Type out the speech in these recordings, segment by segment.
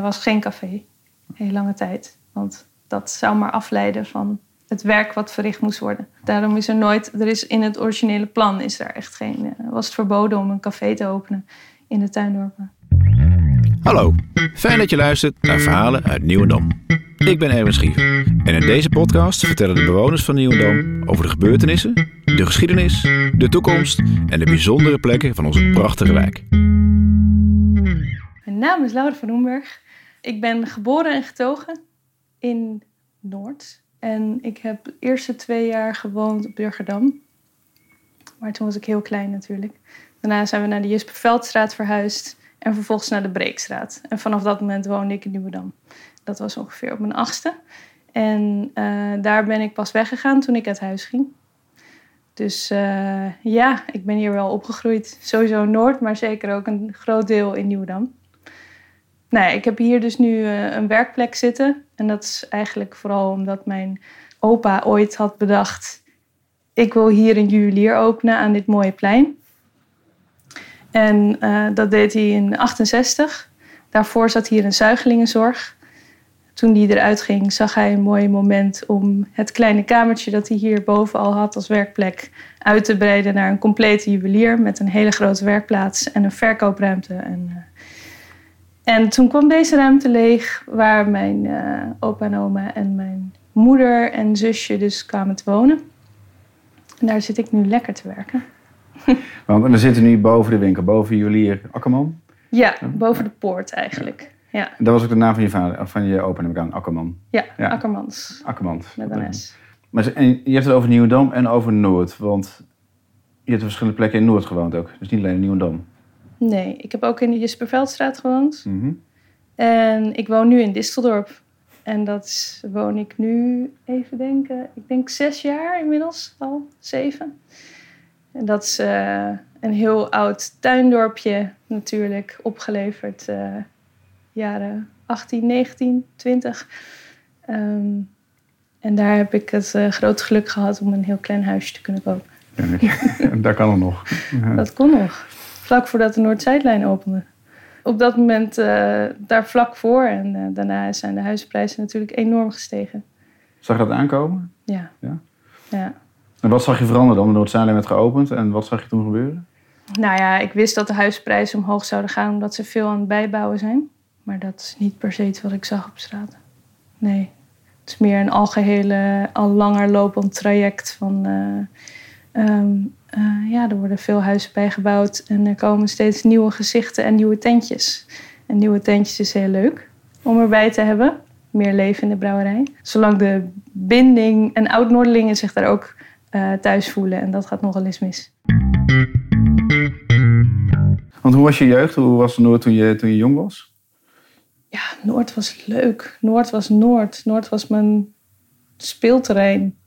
Er was geen café, hele lange tijd. Want dat zou maar afleiden van het werk wat verricht moest worden. Daarom is er nooit, er is in het originele plan is er echt geen, eh, was het verboden om een café te openen in de tuindorpen. Hallo, fijn dat je luistert naar verhalen uit Nieuwendam. Ik ben Erwin Schiever en in deze podcast vertellen de bewoners van Nieuwendam over de gebeurtenissen, de geschiedenis, de toekomst en de bijzondere plekken van onze prachtige wijk. Mijn naam is Laura van Hoenberg. Ik ben geboren en getogen in Noord. En ik heb de eerste twee jaar gewoond op Burgerdam. Maar toen was ik heel klein natuurlijk. Daarna zijn we naar de Jusperveldstraat verhuisd. En vervolgens naar de Breekstraat. En vanaf dat moment woonde ik in Nieuwedam. Dat was ongeveer op mijn achtste. En uh, daar ben ik pas weggegaan toen ik uit huis ging. Dus uh, ja, ik ben hier wel opgegroeid. Sowieso Noord, maar zeker ook een groot deel in Nieuwedam. Nou, ik heb hier dus nu uh, een werkplek zitten. En dat is eigenlijk vooral omdat mijn opa ooit had bedacht... ik wil hier een juwelier openen aan dit mooie plein. En uh, dat deed hij in 68. Daarvoor zat hier een zuigelingenzorg. Toen die eruit ging, zag hij een mooi moment om het kleine kamertje dat hij hier boven al had als werkplek uit te breiden naar een complete juwelier met een hele grote werkplaats en een verkoopruimte. En, uh, en toen kwam deze ruimte leeg waar mijn uh, opa en oma en mijn moeder en zusje dus kwamen te wonen. En daar zit ik nu lekker te werken. Want we zitten nu boven de winkel, boven juwelier Akkerman. Ja, boven de poort eigenlijk. Ja. Dat was ook de naam van je vader, of van je opa, neem ik aan, Akkerman. Ja, ja. Akkermans. Akkermans. Met een S. Maar en je hebt het over Nieuwendam en over Noord, want je hebt op verschillende plekken in Noord gewoond ook. Dus niet alleen in Nieuwendam. Nee, ik heb ook in de Jesperveldstraat gewoond. Mm -hmm. En ik woon nu in Disteldorp. En dat is, woon ik nu, even denken, ik denk zes jaar inmiddels al, zeven. En dat is uh, een heel oud tuindorpje natuurlijk, opgeleverd uh, jaren 18, 19, 20. Um, en daar heb ik het uh, grote geluk gehad om een heel klein huisje te kunnen kopen. Ja, daar kan het nog. Ja. Dat kon nog. Vlak voordat de Noord-Zuidlijn opende. Op dat moment daar vlak voor en daarna zijn de huisprijzen natuurlijk enorm gestegen. Zag je dat aankomen? Ja. ja? ja. En wat zag je veranderen dan? De Noord-Zuidlijn werd geopend en wat zag je toen gebeuren? Nou ja, ik wist dat de huisprijzen omhoog zouden gaan omdat ze veel aan het bijbouwen zijn. Maar dat is niet per se iets wat ik zag op straat. Nee, het is meer een algehele, al langer lopend traject van... Uh, um, uh, ja, er worden veel huizen bijgebouwd en er komen steeds nieuwe gezichten en nieuwe tentjes. En nieuwe tentjes is heel leuk om erbij te hebben. Meer leven in de brouwerij. Zolang de binding en oud-Noordelingen zich daar ook uh, thuis voelen. En dat gaat nogal eens mis. Want hoe was je jeugd? Hoe was Noord toen je, toen je jong was? Ja, Noord was leuk. Noord was Noord. Noord was mijn speelterrein.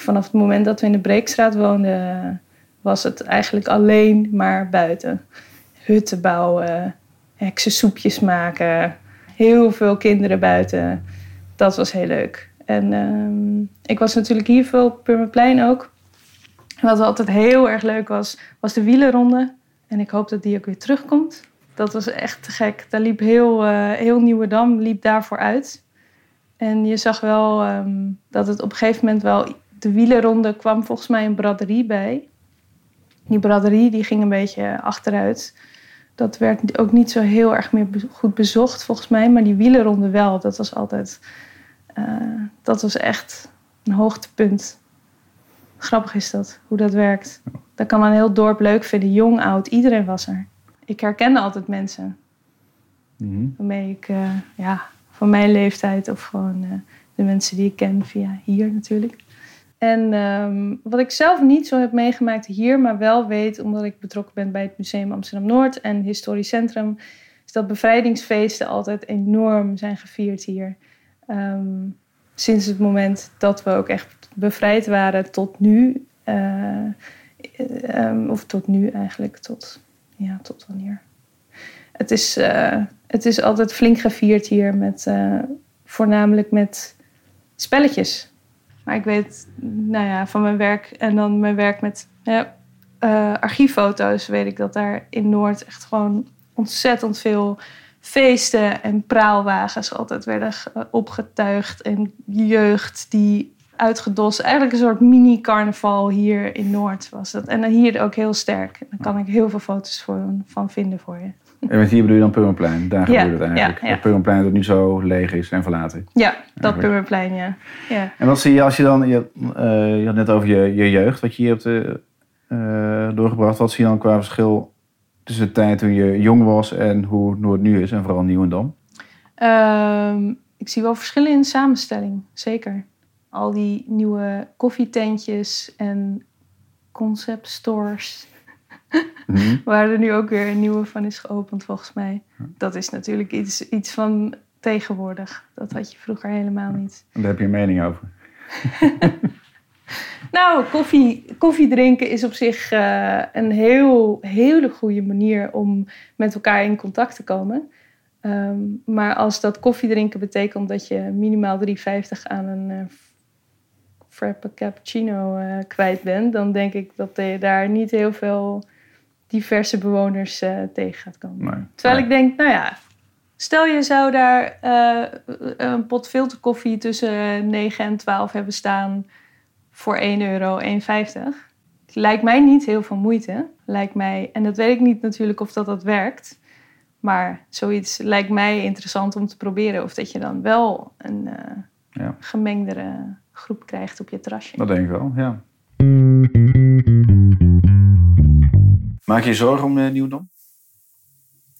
Vanaf het moment dat we in de Breekstraat woonden, was het eigenlijk alleen maar buiten. Hutten bouwen, heksensoepjes maken, heel veel kinderen buiten. Dat was heel leuk. En uh, ik was natuurlijk hier veel op Purmerplein ook. Wat altijd heel erg leuk was, was de wielenronde. En ik hoop dat die ook weer terugkomt. Dat was echt te gek. Daar liep heel, uh, heel liep daarvoor uit. En je zag wel um, dat het op een gegeven moment wel... De wielenronde kwam volgens mij een braderie bij. Die braderie die ging een beetje achteruit. Dat werd ook niet zo heel erg meer goed bezocht volgens mij. Maar die wielenronde wel. Dat was altijd... Uh, dat was echt een hoogtepunt. Grappig is dat, hoe dat werkt. Dat kan een heel dorp leuk vinden. Jong, oud, iedereen was er. Ik herkende altijd mensen. Mm-hmm. Waarmee ik, uh, ja, van mijn leeftijd of gewoon uh, de mensen die ik ken via hier natuurlijk. En um, wat ik zelf niet zo heb meegemaakt hier, maar wel weet omdat ik betrokken ben bij het Museum Amsterdam Noord en Historisch Centrum, is dat bevrijdingsfeesten altijd enorm zijn gevierd hier. Um, sinds het moment dat we ook echt bevrijd waren tot nu. Uh, um, of tot nu eigenlijk, tot, ja, tot wanneer. Het is, uh, het is altijd flink gevierd hier, met, uh, voornamelijk met spelletjes. Maar ik weet nou ja, van mijn werk en dan mijn werk met ja, archieffoto's, weet ik dat daar in Noord echt gewoon ontzettend veel feesten en praalwagens altijd werden ge- opgetuigd. En jeugd die uitgedost. Eigenlijk een soort mini-carnaval hier in Noord was dat. En dan hier ook heel sterk. Daar kan ik heel veel foto's voor, van vinden voor je. En met hier bedoel je dan Purmerplein. Daar Ja, gebeurt het eigenlijk. ja, ja. Dat Purmerplein dat nu zo leeg is en verlaten. Ja, dat. Purmerplein, ja. ja. En wat zie je als je dan... Je, eh, je had net over je, je jeugd, wat je hier hebt eh, eh, doorgebracht. Wat zie je dan qua verschil tussen de tijd toen je jong was en hoe Noord nu is? En vooral Nieuwendam. Ehm, ik zie wel verschillen in de samenstelling, zeker. Al die nieuwe koffietentjes en concept stores, Mhm. waar er nu ook weer een nieuwe van is geopend volgens mij. Dat is natuurlijk iets, iets van tegenwoordig. Dat had je vroeger helemaal niet. Daar heb je een mening over. Nou, koffie, koffie drinken is op zich eh, een heel, hele goede manier om met elkaar in contact te komen. Ehm, maar als dat koffie drinken betekent dat je minimaal 3,50 aan een eh frappe cappuccino eh, kwijt bent, dan denk ik dat je daar niet heel veel diverse bewoners eh, tegen gaat komen. Nee. Terwijl Nee. ik denk, nou ja, stel je zou daar eh, een pot filterkoffie tussen 9 en 12 hebben staan voor 1 euro, 1,50. Lijkt mij niet heel veel moeite. Lijkt mij, en dat weet ik niet natuurlijk of dat, dat werkt. Maar zoiets lijkt mij interessant om te proberen. Of dat je dan wel een eh, Ja. gemengdere groep krijgt op je terrasje. Dat denk ik wel, ja. Maak je je zorgen om uh?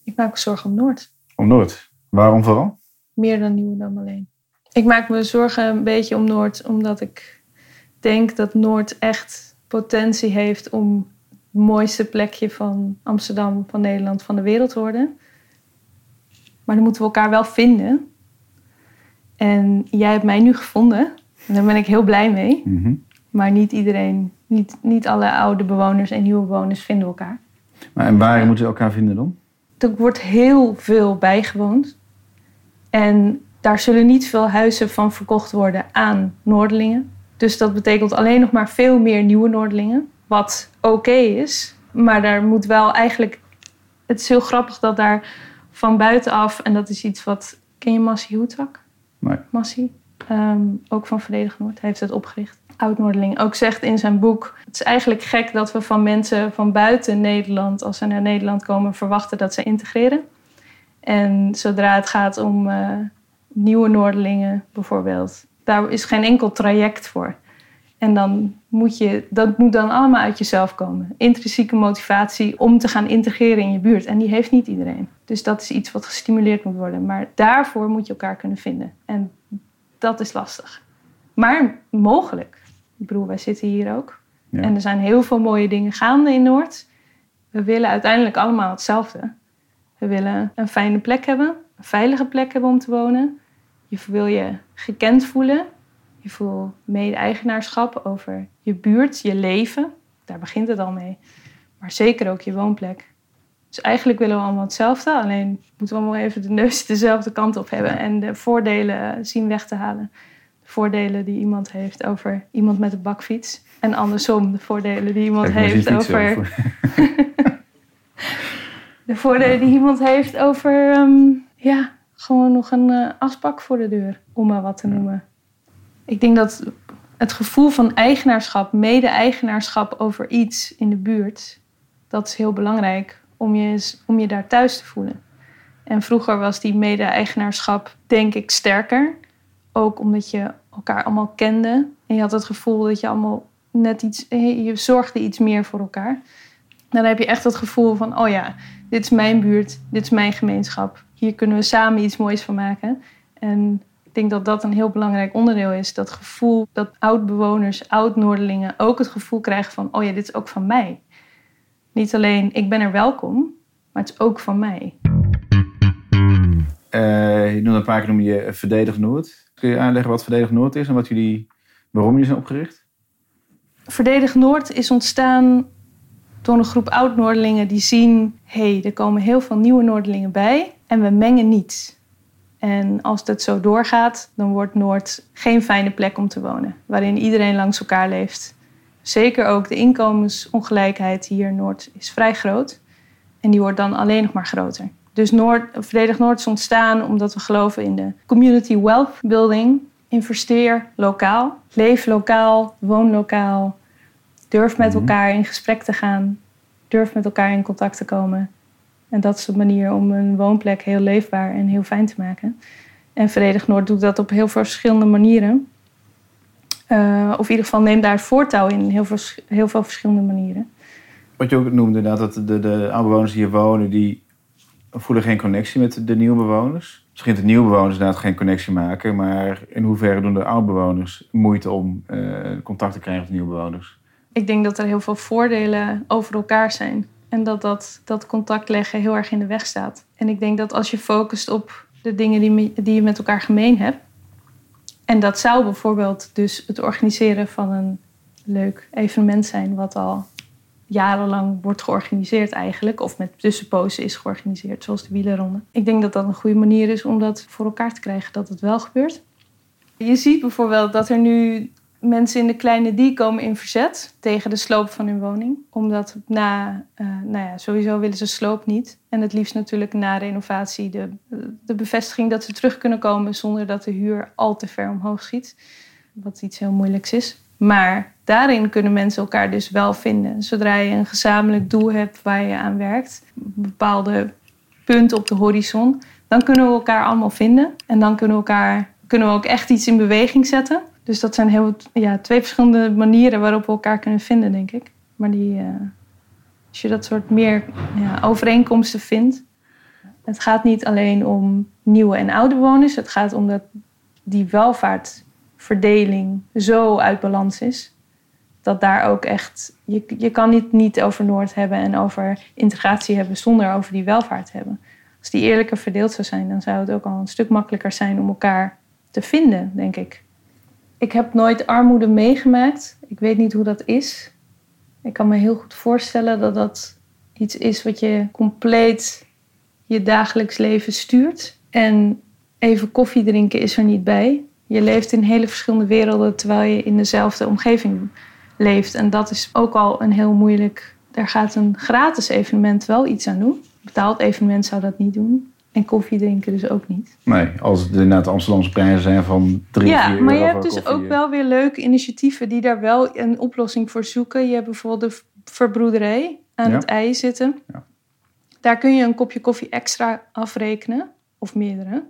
Ik maak me zorgen om Noord. Om Noord. Waarom vooral? Meer dan Nieuwendam alleen. Ik maak me zorgen een beetje om Noord, omdat ik denk dat Noord echt potentie heeft om het mooiste plekje van Amsterdam, van Nederland, van de wereld te worden. Maar dan moeten we elkaar wel vinden. En jij hebt mij nu gevonden. En daar ben ik heel blij mee. Mhm. Maar niet iedereen, niet, niet alle oude bewoners en nieuwe bewoners vinden elkaar. Maar en waar moeten we elkaar vinden dan? Er wordt heel veel bijgewoond. En daar zullen niet veel huizen van verkocht worden aan Noordelingen. Dus dat betekent alleen nog maar veel meer nieuwe Noordelingen. Wat oké is. Maar daar moet wel eigenlijk... Het is heel grappig dat daar van buitenaf... En dat is iets wat... Ken je Massie Hoetrak? Nee. Massie? Ehm, ook van Verdedig Noord. Hij heeft het opgericht. Oud-Noordeling ook zegt in zijn boek... Het is eigenlijk gek dat we van mensen van buiten Nederland... als ze naar Nederland komen, verwachten dat ze integreren. En zodra het gaat om eh, nieuwe Noordelingen bijvoorbeeld... daar is geen enkel traject voor. En dan moet je, dat moet dan allemaal uit jezelf komen. Intrinsieke motivatie om te gaan integreren in je buurt. En die heeft niet iedereen. Dus dat is iets wat gestimuleerd moet worden. Maar daarvoor moet je elkaar kunnen vinden. En dat is lastig. Maar mogelijk. Ik bedoel, wij zitten hier ook. Ja. En er zijn heel veel mooie dingen gaande in Noord. We willen uiteindelijk allemaal hetzelfde. We willen een fijne plek hebben. Een veilige plek hebben om te wonen. Je wil je gekend voelen. Je voelt mede-eigenaarschap over je buurt, je leven. Daar begint het al mee. Maar zeker ook je woonplek. Dus eigenlijk willen we allemaal hetzelfde. Alleen moeten we allemaal even de neus dezelfde kant op hebben. En de voordelen zien weg te halen. De voordelen die iemand heeft over iemand met een bakfiets. En andersom de voordelen die iemand heeft over... over- De voordelen die iemand heeft over... ehm, ja, gewoon nog een eh, asbak voor de deur. Om maar wat te noemen. Ik denk dat het gevoel van eigenaarschap, mede-eigenaarschap over iets in de buurt, dat is heel belangrijk om je, om je daar thuis te voelen. En vroeger was die mede-eigenaarschap, denk ik, sterker. Ook omdat je elkaar allemaal kende. En je had het gevoel dat je allemaal net iets, je zorgde iets meer voor elkaar. Dan heb je echt het gevoel van, oh ja, dit is mijn buurt, dit is mijn gemeenschap. Hier kunnen we samen iets moois van maken. En ik denk dat dat een heel belangrijk onderdeel is. Dat gevoel dat oud-bewoners, oud-Noordelingen ook het gevoel krijgen van... oh ja, dit is ook van mij. Niet alleen ik ben er welkom, maar het is ook van mij. Eh, je noemde een paar keer noem je Verdedig Noord. Kun je uitleggen wat Verdedig Noord is en wat jullie, waarom jullie zijn opgericht? Verdedig Noord is ontstaan door een groep oud-Noordelingen die zien... hé, hey, er komen heel veel nieuwe Noordelingen bij en we mengen niet. En als dat zo doorgaat, dan wordt Noord geen fijne plek om te wonen. Waarin iedereen langs elkaar leeft. Zeker ook de inkomensongelijkheid hier in Noord is vrij groot. En die wordt dan alleen nog maar groter. Dus Noord, Verdedig Noord is ontstaan omdat we geloven in de community wealth building. Investeer lokaal, leef lokaal, woon lokaal. Durf met Mhm. elkaar in gesprek te gaan. Durf met elkaar in contact te komen. En dat is de manier om een woonplek heel leefbaar en heel fijn te maken. En Verenigd Noord doet dat op heel veel verschillende manieren. Eh, of in ieder geval neemt daar het voortouw in heel veel, heel veel verschillende manieren. Wat je ook noemde, inderdaad, dat de, de oude bewoners die hier wonen, die voelen geen connectie met de nieuwe bewoners. Misschien de nieuwe bewoners inderdaad geen connectie maken, maar in hoeverre doen de oude bewoners moeite om eh, contact te krijgen met de nieuwe bewoners? Ik denk dat er heel veel voordelen over elkaar zijn. En dat, dat dat contact leggen heel erg in de weg staat. En ik denk dat als je focust op de dingen die, die je met elkaar gemeen hebt. En dat zou bijvoorbeeld dus het organiseren van een leuk evenement zijn, wat al jarenlang wordt georganiseerd eigenlijk, of met tussenpozen is georganiseerd, zoals de wielerronde. Ik denk dat dat een goede manier is om dat voor elkaar te krijgen, dat het wel gebeurt. Je ziet bijvoorbeeld dat er nu mensen in de kleine die komen in verzet tegen de sloop van hun woning. Omdat na, eh, nou ja, sowieso willen ze sloop niet. En het liefst natuurlijk na renovatie de, de bevestiging dat ze terug kunnen komen zonder dat de huur al te ver omhoog schiet. Wat iets heel moeilijks is. Maar daarin kunnen mensen elkaar dus wel vinden. Zodra je een gezamenlijk doel hebt waar je aan werkt, een bepaalde punt op de horizon, dan kunnen we elkaar allemaal vinden. En dan kunnen we, elkaar, kunnen we ook echt iets in beweging zetten. Dus dat zijn heel, ja, twee verschillende manieren waarop we elkaar kunnen vinden, denk ik. Maar die, eh, als je dat soort meer ja, overeenkomsten vindt. Het gaat niet alleen om nieuwe en oude bewoners. Het gaat om dat die welvaartverdeling zo uit balans is. Dat daar ook echt... Je, je kan niet, niet over Noord hebben en over integratie hebben... zonder over die welvaart te hebben. Als die eerlijker verdeeld zou zijn... dan zou het ook al een stuk makkelijker zijn om elkaar te vinden, denk ik. Ik heb nooit armoede meegemaakt. Ik weet niet hoe dat is. Ik kan me heel goed voorstellen dat dat iets is wat je compleet je dagelijks leven stuurt. En even koffie drinken is er niet bij. Je leeft in hele verschillende werelden terwijl je in dezelfde omgeving leeft. En dat is ook al een heel moeilijk. Daar gaat een gratis evenement wel iets aan doen. Een betaald evenement zou dat niet doen. En koffie drinken dus ook niet. Nee, als het inderdaad Amsterdamse prijzen zijn van 3, Ja, 4 maar je hebt dus koffie. ook wel weer leuke initiatieven die daar wel een oplossing voor zoeken. Je hebt bijvoorbeeld de verbroederij aan Ja. het ei zitten. Ja. Daar kun je een kopje koffie extra afrekenen, of meerdere,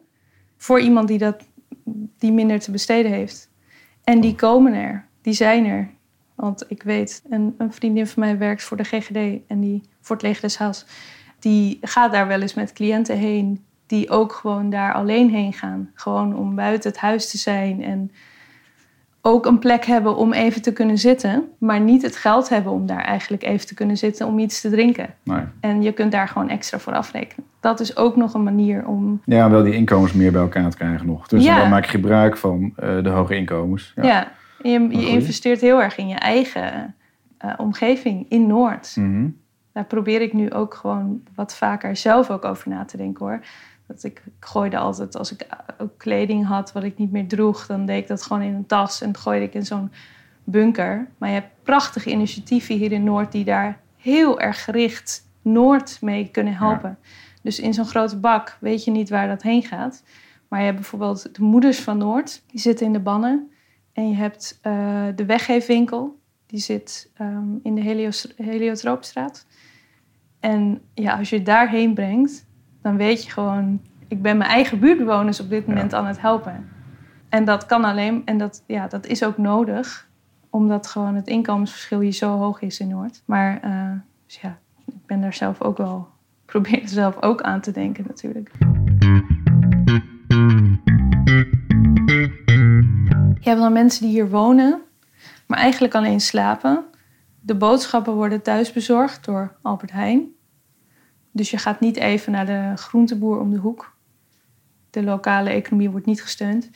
voor iemand die, dat, die minder te besteden heeft. En die komen er, die zijn er. Want ik weet, een, een vriendin van mij werkt voor de GGD en die voor het Leger des. Die gaat daar wel eens met cliënten heen die ook gewoon daar alleen heen gaan. Gewoon om buiten het huis te zijn en ook een plek hebben om even te kunnen zitten, maar niet het geld hebben om daar eigenlijk even te kunnen zitten om iets te drinken. Nee. En je kunt daar gewoon extra voor afrekenen. Dat is ook nog een manier om. Ja, wel die inkomens meer bij elkaar te krijgen nog. Dus Ja. dan maak je gebruik van eh, de hoge inkomens. Ja, je, je goeie. investeert heel erg in je eigen eh, omgeving in Noord. Mhm. Daar probeer ik nu ook gewoon wat vaker zelf ook over na te denken hoor. Dat ik, ik gooide altijd, als ik ook kleding had wat ik niet meer droeg, dan deed ik dat gewoon in een tas en gooide ik in zo'n bunker. Maar je hebt prachtige initiatieven hier in Noord die daar heel erg gericht Noord mee kunnen helpen. Dus in zo'n grote bak weet je niet waar dat heen gaat. Maar je hebt bijvoorbeeld de Moeders van Noord, die zitten in de bannen. En je hebt eh, de weggeefwinkel, die zit ehm, in de Heliotroopstraat. En ja, als je daarheen brengt, dan weet je gewoon... ik ben mijn eigen buurtbewoners op dit moment aan het helpen. En dat kan alleen, en dat, ja, dat is ook nodig... omdat gewoon het inkomensverschil hier zo hoog is in Noord. Maar eh, dus ja, ik ben daar zelf ook wel... probeer er zelf ook aan te denken natuurlijk. Je hebt dan mensen die hier wonen, maar eigenlijk alleen slapen. De boodschappen worden thuis bezorgd door Albert Heijn. Dus je gaat niet even naar de groenteboer om de hoek. De lokale economie wordt niet gesteund.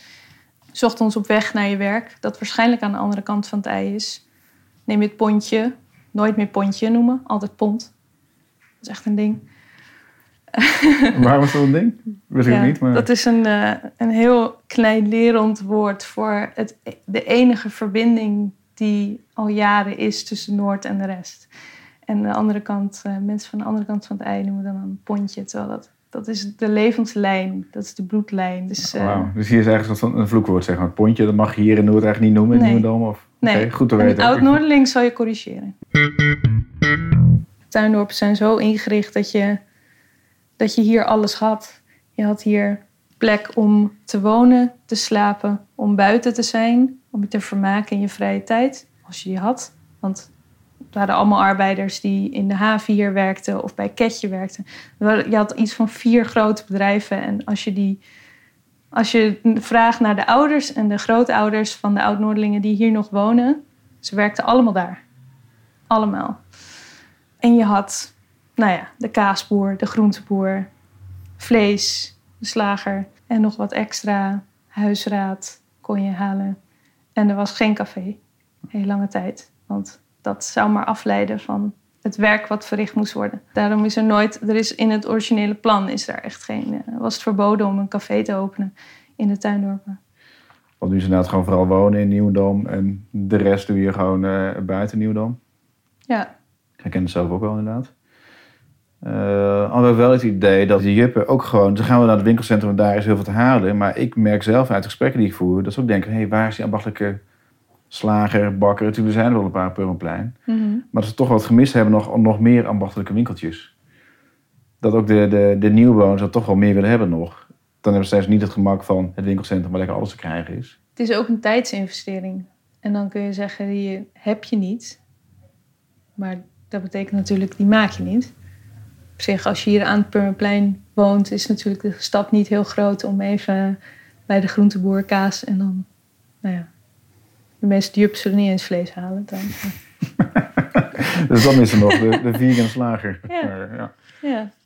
's Ochtends op weg naar je werk, dat waarschijnlijk aan de andere kant van het ei is. Neem je het pontje, nooit meer pontje noemen, altijd pond. Dat is echt een ding. Waarom is dat een ding? Weet ik Ja, niet. Maar... Dat is een, eh, een heel woord voor het, de enige verbinding die al jaren is tussen Noord en de rest. En de andere kant, eh, mensen van de andere kant van het ei noemen dan een pontje, terwijl dat Dat is de levenslijn. Dat is de bloedlijn. Dus, uh, Wauw. Dus hier is eigenlijk een, een vloekwoord, zeg maar. Pontje, dat mag je hier in Noord eigenlijk niet noemen in Nee. Nieuwendam? Of... Nee, goed te een weten. oud-Noorderling zal je corrigeren. Tuindorpen zijn zo ingericht dat je, dat je hier alles had. Je had hier plek om te wonen, te slapen, om buiten te zijn, om je te vermaken in je vrije tijd, als je die had. Want het waren allemaal arbeiders die in de haven hier werkten of bij Ketje werkten. Er Je had iets van vier grote bedrijven en als je die als je vraagt naar de ouders en de grootouders van de oud-Noordelingen die hier nog wonen, ze werkten allemaal daar. Allemaal. En je had, nou ja, de kaasboer, de groenteboer, vlees, de slager en nog wat extra huisraad kon je halen. En er was geen café, heel lange tijd. Want dat zou maar afleiden van het werk wat verricht moest worden. Daarom is er nooit, er is in het originele plan is daar echt geen, eh, was het verboden om een café te openen in de tuindorpen. Want nu is inderdaad gewoon vooral wonen in Nieuwendam. En de rest doe je gewoon eh, buiten Nieuwendam. Ja, Ik ken het zelf ook wel inderdaad. Hadden we wel het idee dat die juppen ook gewoon... Ze gaan we naar het winkelcentrum en daar is heel veel te halen. Maar ik merk zelf uit de gesprekken die ik voer... dat ze ook denken, hé, hey, waar is die ambachtelijke slager, bakker? Natuurlijk zijn er wel een paar Purmerplein. Mhm. Maar dat ze toch wat gemist hebben, nog, nog meer ambachtelijke winkeltjes. Dat ook de, de, de nieuwbewoners dat toch wel meer willen hebben nog. Dan hebben ze steeds niet het gemak van het winkelcentrum waar lekker alles te krijgen is. Het is ook een tijdsinvestering. En dan kun je zeggen, die heb je niet. Maar dat betekent natuurlijk, die maak je niet. Op zich, als je hier aan het Purmerplein woont, is natuurlijk de stap niet heel groot om even bij de groenteboer kaas en dan, nou ja, de meeste jups zullen niet eens vlees halen. Dan. Dus dan is er nog de, de vegan slager. Ja. Maar, ja.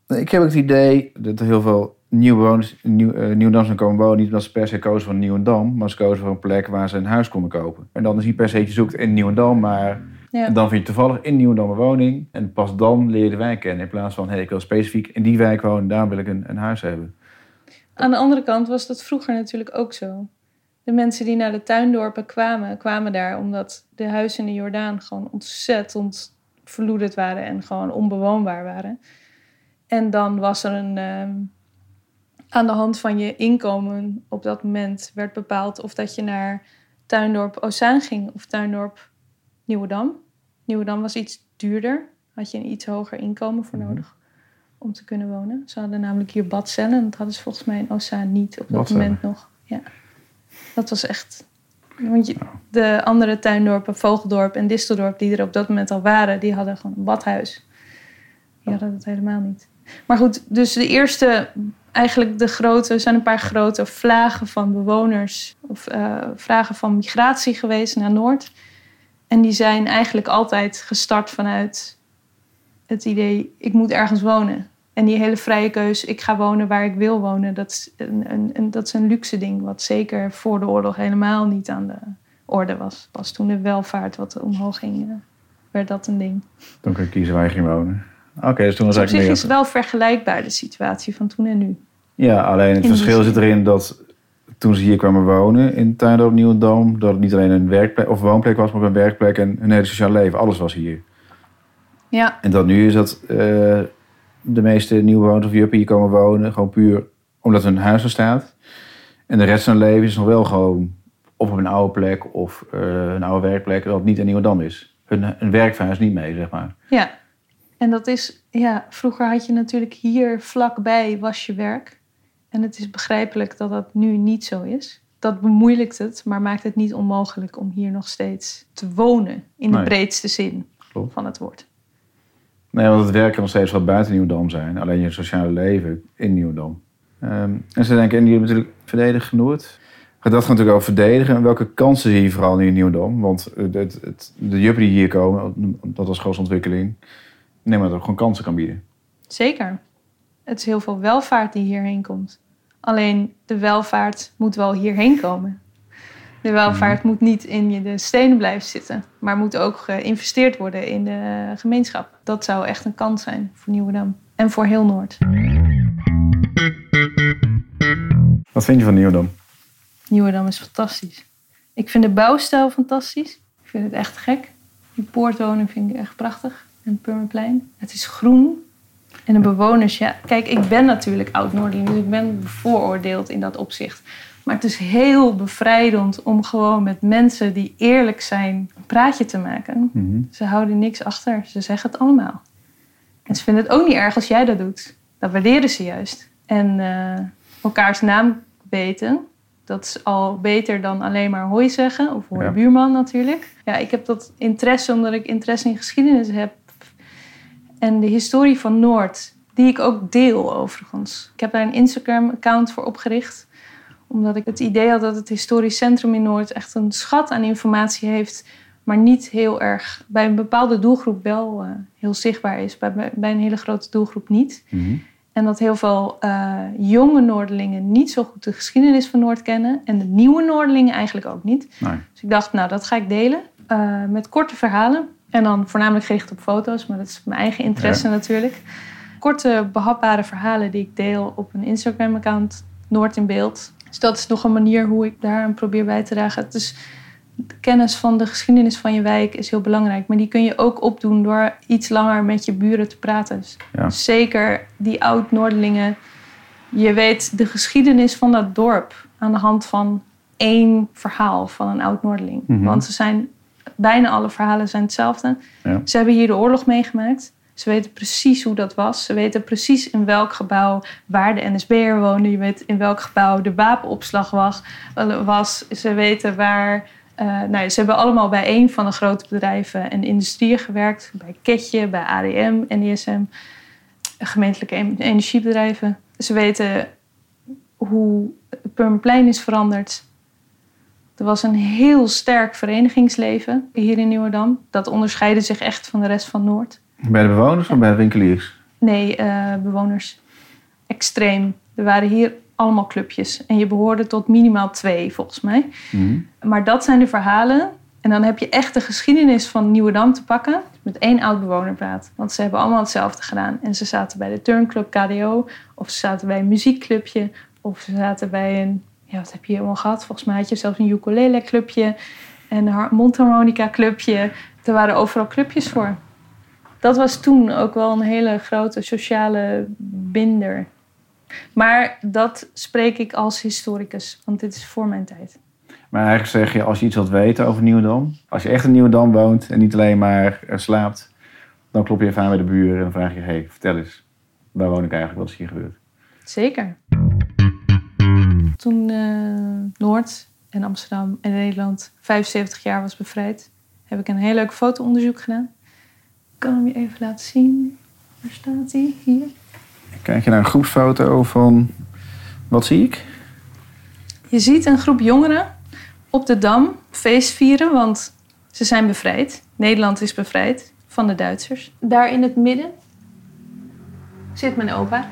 Ja, Ik heb ook het idee dat er heel veel nieuwe bewoners in Nieuw, eh, Nieuwendam zijn komen wonen. Niet omdat ze per se kozen voor Nieuwendam, maar ze kozen voor een plek waar ze een huis konden kopen. En dan is niet per se dat je zoekt in Nieuwendam, maar ja. dan vind je toevallig in Nieuwendam een woning. En pas dan leer je de wijk kennen. In plaats van, hé, hey, ik wil specifiek in die wijk wonen, daar wil ik een, een huis hebben. Aan de andere kant was dat vroeger natuurlijk ook zo. De mensen die naar de tuindorpen kwamen, kwamen daar omdat de huizen in de Jordaan gewoon ontzettend verloederd waren en gewoon onbewoonbaar waren. En dan was er een. ehm, aan de hand van je inkomen op dat moment werd bepaald of dat je naar tuindorp Ozaan ging of tuindorp Nieuwedam. Nieuwedam was iets duurder, had je een iets hoger inkomen voor Mhm. nodig om te kunnen wonen. Ze hadden namelijk hier badcellen. En dat hadden ze volgens mij in Ozaan niet op dat Badcellen? moment nog. Ja. Dat was echt... Want de andere tuindorpen, Vogeldorp en Disteldorp... die er op dat moment al waren, die hadden gewoon een badhuis. Die hadden dat helemaal niet. Maar goed, dus de eerste... Eigenlijk de grote... Zijn een paar grote vlagen van bewoners... of eh, vragen van migratie geweest naar Noord. En die zijn eigenlijk altijd gestart vanuit het idee, ik moet ergens wonen. En die hele vrije keus, ik ga wonen waar ik wil wonen, dat is een, een, een- dat is een luxe ding. Wat zeker voor de oorlog helemaal niet aan de orde was. Pas toen de welvaart wat omhoog ging, eh, werd dat een ding. Toen kon je kiezen waar je ging wonen. Oké, dus toen was op zich eigenlijk is meer... het wel vergelijkbaar, de situatie van toen en nu. Ja, alleen het In verschil zit erin dat toen ze hier kwamen wonen in Tuindorp Nieuwendam... dat het niet alleen een werkplek of woonplek was, maar ook een werkplek en een hele sociaal leven. Alles was hier. Ja, En dat nu is dat eh, de meeste nieuwbewoners of juppen hier komen wonen... gewoon puur omdat hun huis er staat. En de rest van hun leven is nog wel gewoon of op een oude plek of eh, een oude werkplek... dat het niet in Nieuwendam is. Hun, hun niet mee, zeg maar. ja. En dat is, ja, vroeger had je natuurlijk hier vlakbij was je werk. En het is begrijpelijk dat dat nu niet zo is. Dat bemoeilijkt het, maar maakt het niet onmogelijk om hier nog steeds te wonen. In de Nee. breedste zin Klopt. van het woord. Nee, want het werk kan nog steeds wel buiten Nieuwdam zijn. Alleen je sociale leven in Nieuwdam. Ehm, en ze denken, en die natuurlijk verdedigen Noord. Gaat dat gaat natuurlijk over verdedigen. En welke kansen zie je vooral in Nieuwdam? Want het, het, de juppen die hier komen, dat als grootste ontwikkeling. Neem maar dat gewoon kansen kan bieden. Zeker. Het is heel veel welvaart die hierheen komt. Alleen de welvaart moet wel hierheen komen. De welvaart moet niet in je de stenen blijven zitten, maar moet ook geïnvesteerd worden in de gemeenschap. Dat zou echt een kans zijn voor Nieuwedam en voor heel Noord. Wat vind je van? Nieuwedam is fantastisch. Ik vind de bouwstijl fantastisch. Ik vind het echt gek. Die poortwoning vind ik echt prachtig. En het Purmerplein. Het is groen. En de bewoners, ja, kijk, ik ben natuurlijk oud-Noordeling, dus ik ben bevooroordeeld in dat opzicht. Maar het is heel bevrijdend om gewoon met mensen die eerlijk zijn een praatje te maken. Mhm. Ze houden niks achter, ze zeggen het allemaal. En ze vinden het ook niet erg als jij dat doet. Dat waarderen ze juist. En eh, elkaars naam weten, dat is al beter dan alleen maar hoi zeggen. Of hoi Ja. buurman natuurlijk. Ja, ik heb dat interesse omdat ik interesse in geschiedenis heb. En de historie van Noord, die ik ook deel overigens. Ik heb daar een Instagram-account voor opgericht. Omdat ik het idee had dat het historisch centrum in Noord echt een schat aan informatie heeft. Maar niet heel erg bij een bepaalde doelgroep wel eh, heel zichtbaar is. Bij, bij een hele grote doelgroep niet. Mhm. En dat heel veel eh, jonge Noorderlingen niet zo goed de geschiedenis van Noord kennen. En de nieuwe Noorderlingen eigenlijk ook niet. Nee. Dus ik dacht, nou, dat ga ik delen. eh, met korte verhalen. En dan voornamelijk gericht op foto's, maar dat is mijn eigen interesse natuurlijk. Korte, behapbare verhalen die ik deel op een Instagram-account, Noord in Beeld. Dus dat is nog een manier hoe ik daaraan probeer bij te dragen. Het is, de kennis van de geschiedenis van je wijk is heel belangrijk. Maar die kun je ook opdoen door iets langer met je buren te praten. Dus Ja. Zeker die oud-Noordelingen. Je weet de geschiedenis van dat dorp aan de hand van één verhaal van een oud-Noordeling. Mhm. Want ze zijn, bijna alle verhalen zijn hetzelfde. Ja. Ze hebben hier de oorlog meegemaakt. Ze weten precies hoe dat was. Ze weten precies in welk gebouw waar de NSB'er woonde. Je weet in welk gebouw de wapenopslag was. was. Ze weten waar... eh, nou, ze hebben allemaal bij een van de grote bedrijven en industrieën gewerkt. Bij Ketje, bij ADM, NISM, gemeentelijke en- energiebedrijven. Ze weten hoe het Purmerplein is veranderd. Er was een heel sterk verenigingsleven hier in Nieuwerdam. Dat onderscheidde zich echt van de rest van Noord. Bij de bewoners of bij de winkeliers? Nee, eh, bewoners. Extreem. Er waren hier allemaal clubjes. En je behoorde tot minimaal twee, volgens mij. Mhm. Maar dat zijn de verhalen. En dan heb je echt de geschiedenis van Nieuwedam te pakken. Met één oud bewoner praat. Want ze hebben allemaal hetzelfde gedaan. En ze zaten bij de turnclub KDO. Of ze zaten bij een muziekclubje. Of ze zaten bij een... Ja, wat heb je hier allemaal gehad? Volgens mij had je zelfs een ukulele clubje. En een har- mondharmonica clubje. Er waren overal clubjes voor. Dat was toen ook wel een hele grote sociale binder. Maar dat spreek ik als historicus. Want dit is voor mijn tijd. Maar eigenlijk zeg je, als je iets wilt weten over Nieuwendam... als je echt in Nieuwendam woont en niet alleen maar slaapt... dan klop je even aan bij de buren en dan vraag je... hey, vertel eens, waar woon ik eigenlijk? Wat is hier gebeurd? Zeker. Toen eh, Noord en Amsterdam en Nederland 75 jaar was bevrijd, heb ik een heel leuk fotoonderzoek gedaan. Ik kan hem je even laten zien. Waar staat hij? Hier. Kijk je naar een groepsfoto van... Wat zie ik? Je ziet een groep jongeren op de Dam feest vieren, want ze zijn bevrijd. Nederland is bevrijd van de Duitsers. Daar in het midden zit mijn opa,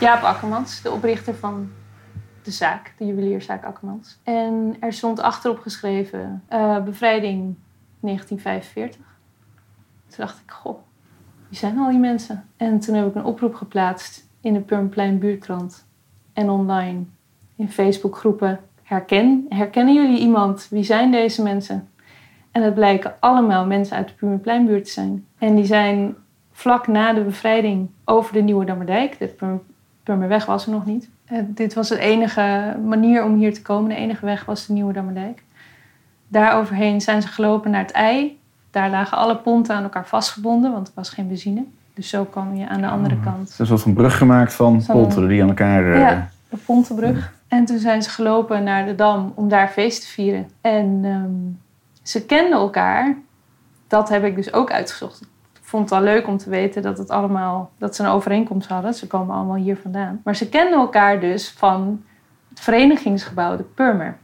Jaap Akkermans, de oprichter van de zaak, de juwelierszaak Akkermans. En er stond achterop geschreven eh, bevrijding 1945. Toen dacht ik, goh, wie zijn al die mensen? En toen heb ik een oproep geplaatst in de Purmerplein buurtkrant en online in Facebookgroepen. Herken, herkennen jullie iemand? Wie zijn deze mensen? En het blijken allemaal mensen uit de Purmerpleinbuurt te zijn. En die zijn vlak na de bevrijding over de Nieuwe Dammerdijk. De Purmer- Purmerweg was er nog niet. Eh, dit was de enige manier om hier te komen. De enige weg was de Nieuwe Dammerdijk. Daar overheen zijn ze gelopen naar het ei. Daar lagen alle ponten aan elkaar vastgebonden, want er was geen benzine. Dus zo kwam je aan de andere kant. Het is een brug gemaakt van ponten die aan elkaar... eh, Ja, de Pontenbrug. En toen zijn ze gelopen naar de Dam om daar feest te vieren. En ehm, ze kenden elkaar. Dat heb ik dus ook uitgezocht. Ik vond het wel leuk om te weten dat, het allemaal, dat ze een overeenkomst hadden. Ze komen allemaal hier vandaan. Maar ze kenden elkaar dus van het verenigingsgebouw, de Purmer.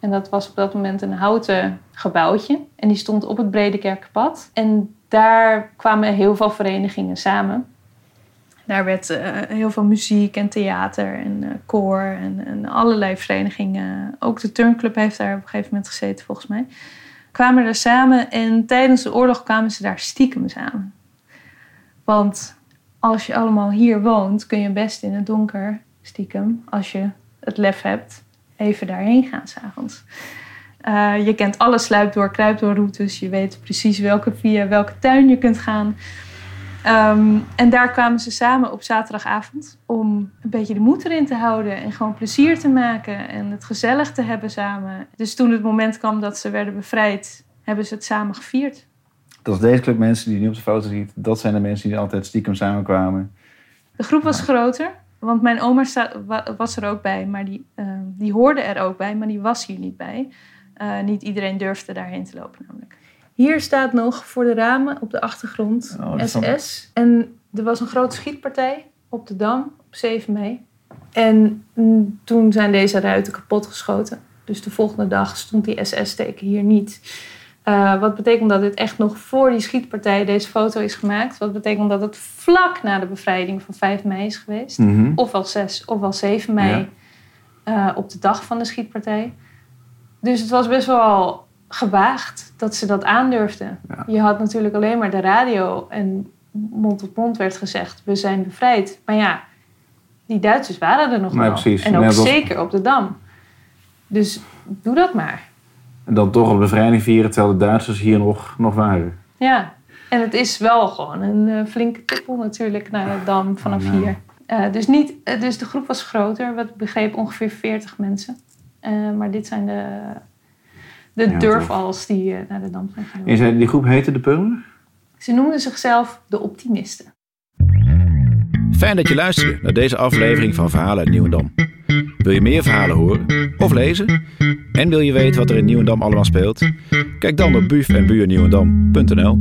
En dat was op dat moment een houten gebouwtje. En die stond op het Bredekerkpad. En daar kwamen heel veel verenigingen samen. Daar werd eh, heel veel muziek en theater en eh, koor en, en allerlei verenigingen. Ook de turnclub heeft daar op een gegeven moment gezeten, volgens mij. Kwamen er samen en tijdens de oorlog kwamen ze daar stiekem samen. Want als je allemaal hier woont, kun je best in het donker stiekem, als je het lef hebt, even daarheen gaan s'avonds. Eh je kent alle sluipdoor, kruipdoorroutes. Je weet precies welke via welke tuin je kunt gaan. Ehm, en daar kwamen ze samen op zaterdagavond om een beetje de moed erin te houden en gewoon plezier te maken en het gezellig te hebben samen. Dus toen het moment kwam dat ze werden bevrijd, hebben ze het samen gevierd. Dat is deze club mensen die je nu op de foto ziet. Dat zijn de mensen die altijd stiekem samenkwamen. De groep was groter, want mijn oma was er ook bij, maar die, ehm, die hoorde er ook bij, maar die was hier niet bij. Eh, niet iedereen durfde daarheen te lopen namelijk. Hier staat nog voor de ramen op de achtergrond Oh, SS. En er was een grote schietpartij op de Dam op 7 mei. En mm, toen zijn deze ruiten kapot geschoten. Dus de volgende dag stond die SS-teken hier niet. Eh, wat betekent dat dit echt nog voor die schietpartij deze foto is gemaakt. Wat betekent dat het vlak na de bevrijding van 5 mei is geweest. Mhm. Ofwel 6 ofwel 7 mei. eh, op de dag van de schietpartij. Dus het was best wel gewaagd dat ze dat aandurfden. Ja. Je had natuurlijk alleen maar de radio en mond tot mond werd gezegd: we zijn bevrijd. Maar ja, die Duitsers waren er nog Nee, wel. precies. En ook Nee, dat was- zeker op de Dam. Dus doe dat maar. En dan toch een bevrijding vieren terwijl de Duitsers hier nog, nog waren. Ja, en het is wel gewoon een eh, flinke tippel natuurlijk naar de Dam vanaf Oh, nou. hier. Eh, dus, niet, eh, dus de groep was groter, wat ik begreep ongeveer 40 mensen. Eh, maar dit zijn de, de Ja, durfals die naar de Dam zijn En je zei, die groep heette de Purmer? Ze noemden zichzelf de optimisten. Fijn dat je luisterde naar deze aflevering van Verhalen uit Nieuwendam. Wil je meer verhalen horen of lezen? En wil je weten wat er in Nieuwendam allemaal speelt? Kijk dan op buf en buurnieuwendam.nl.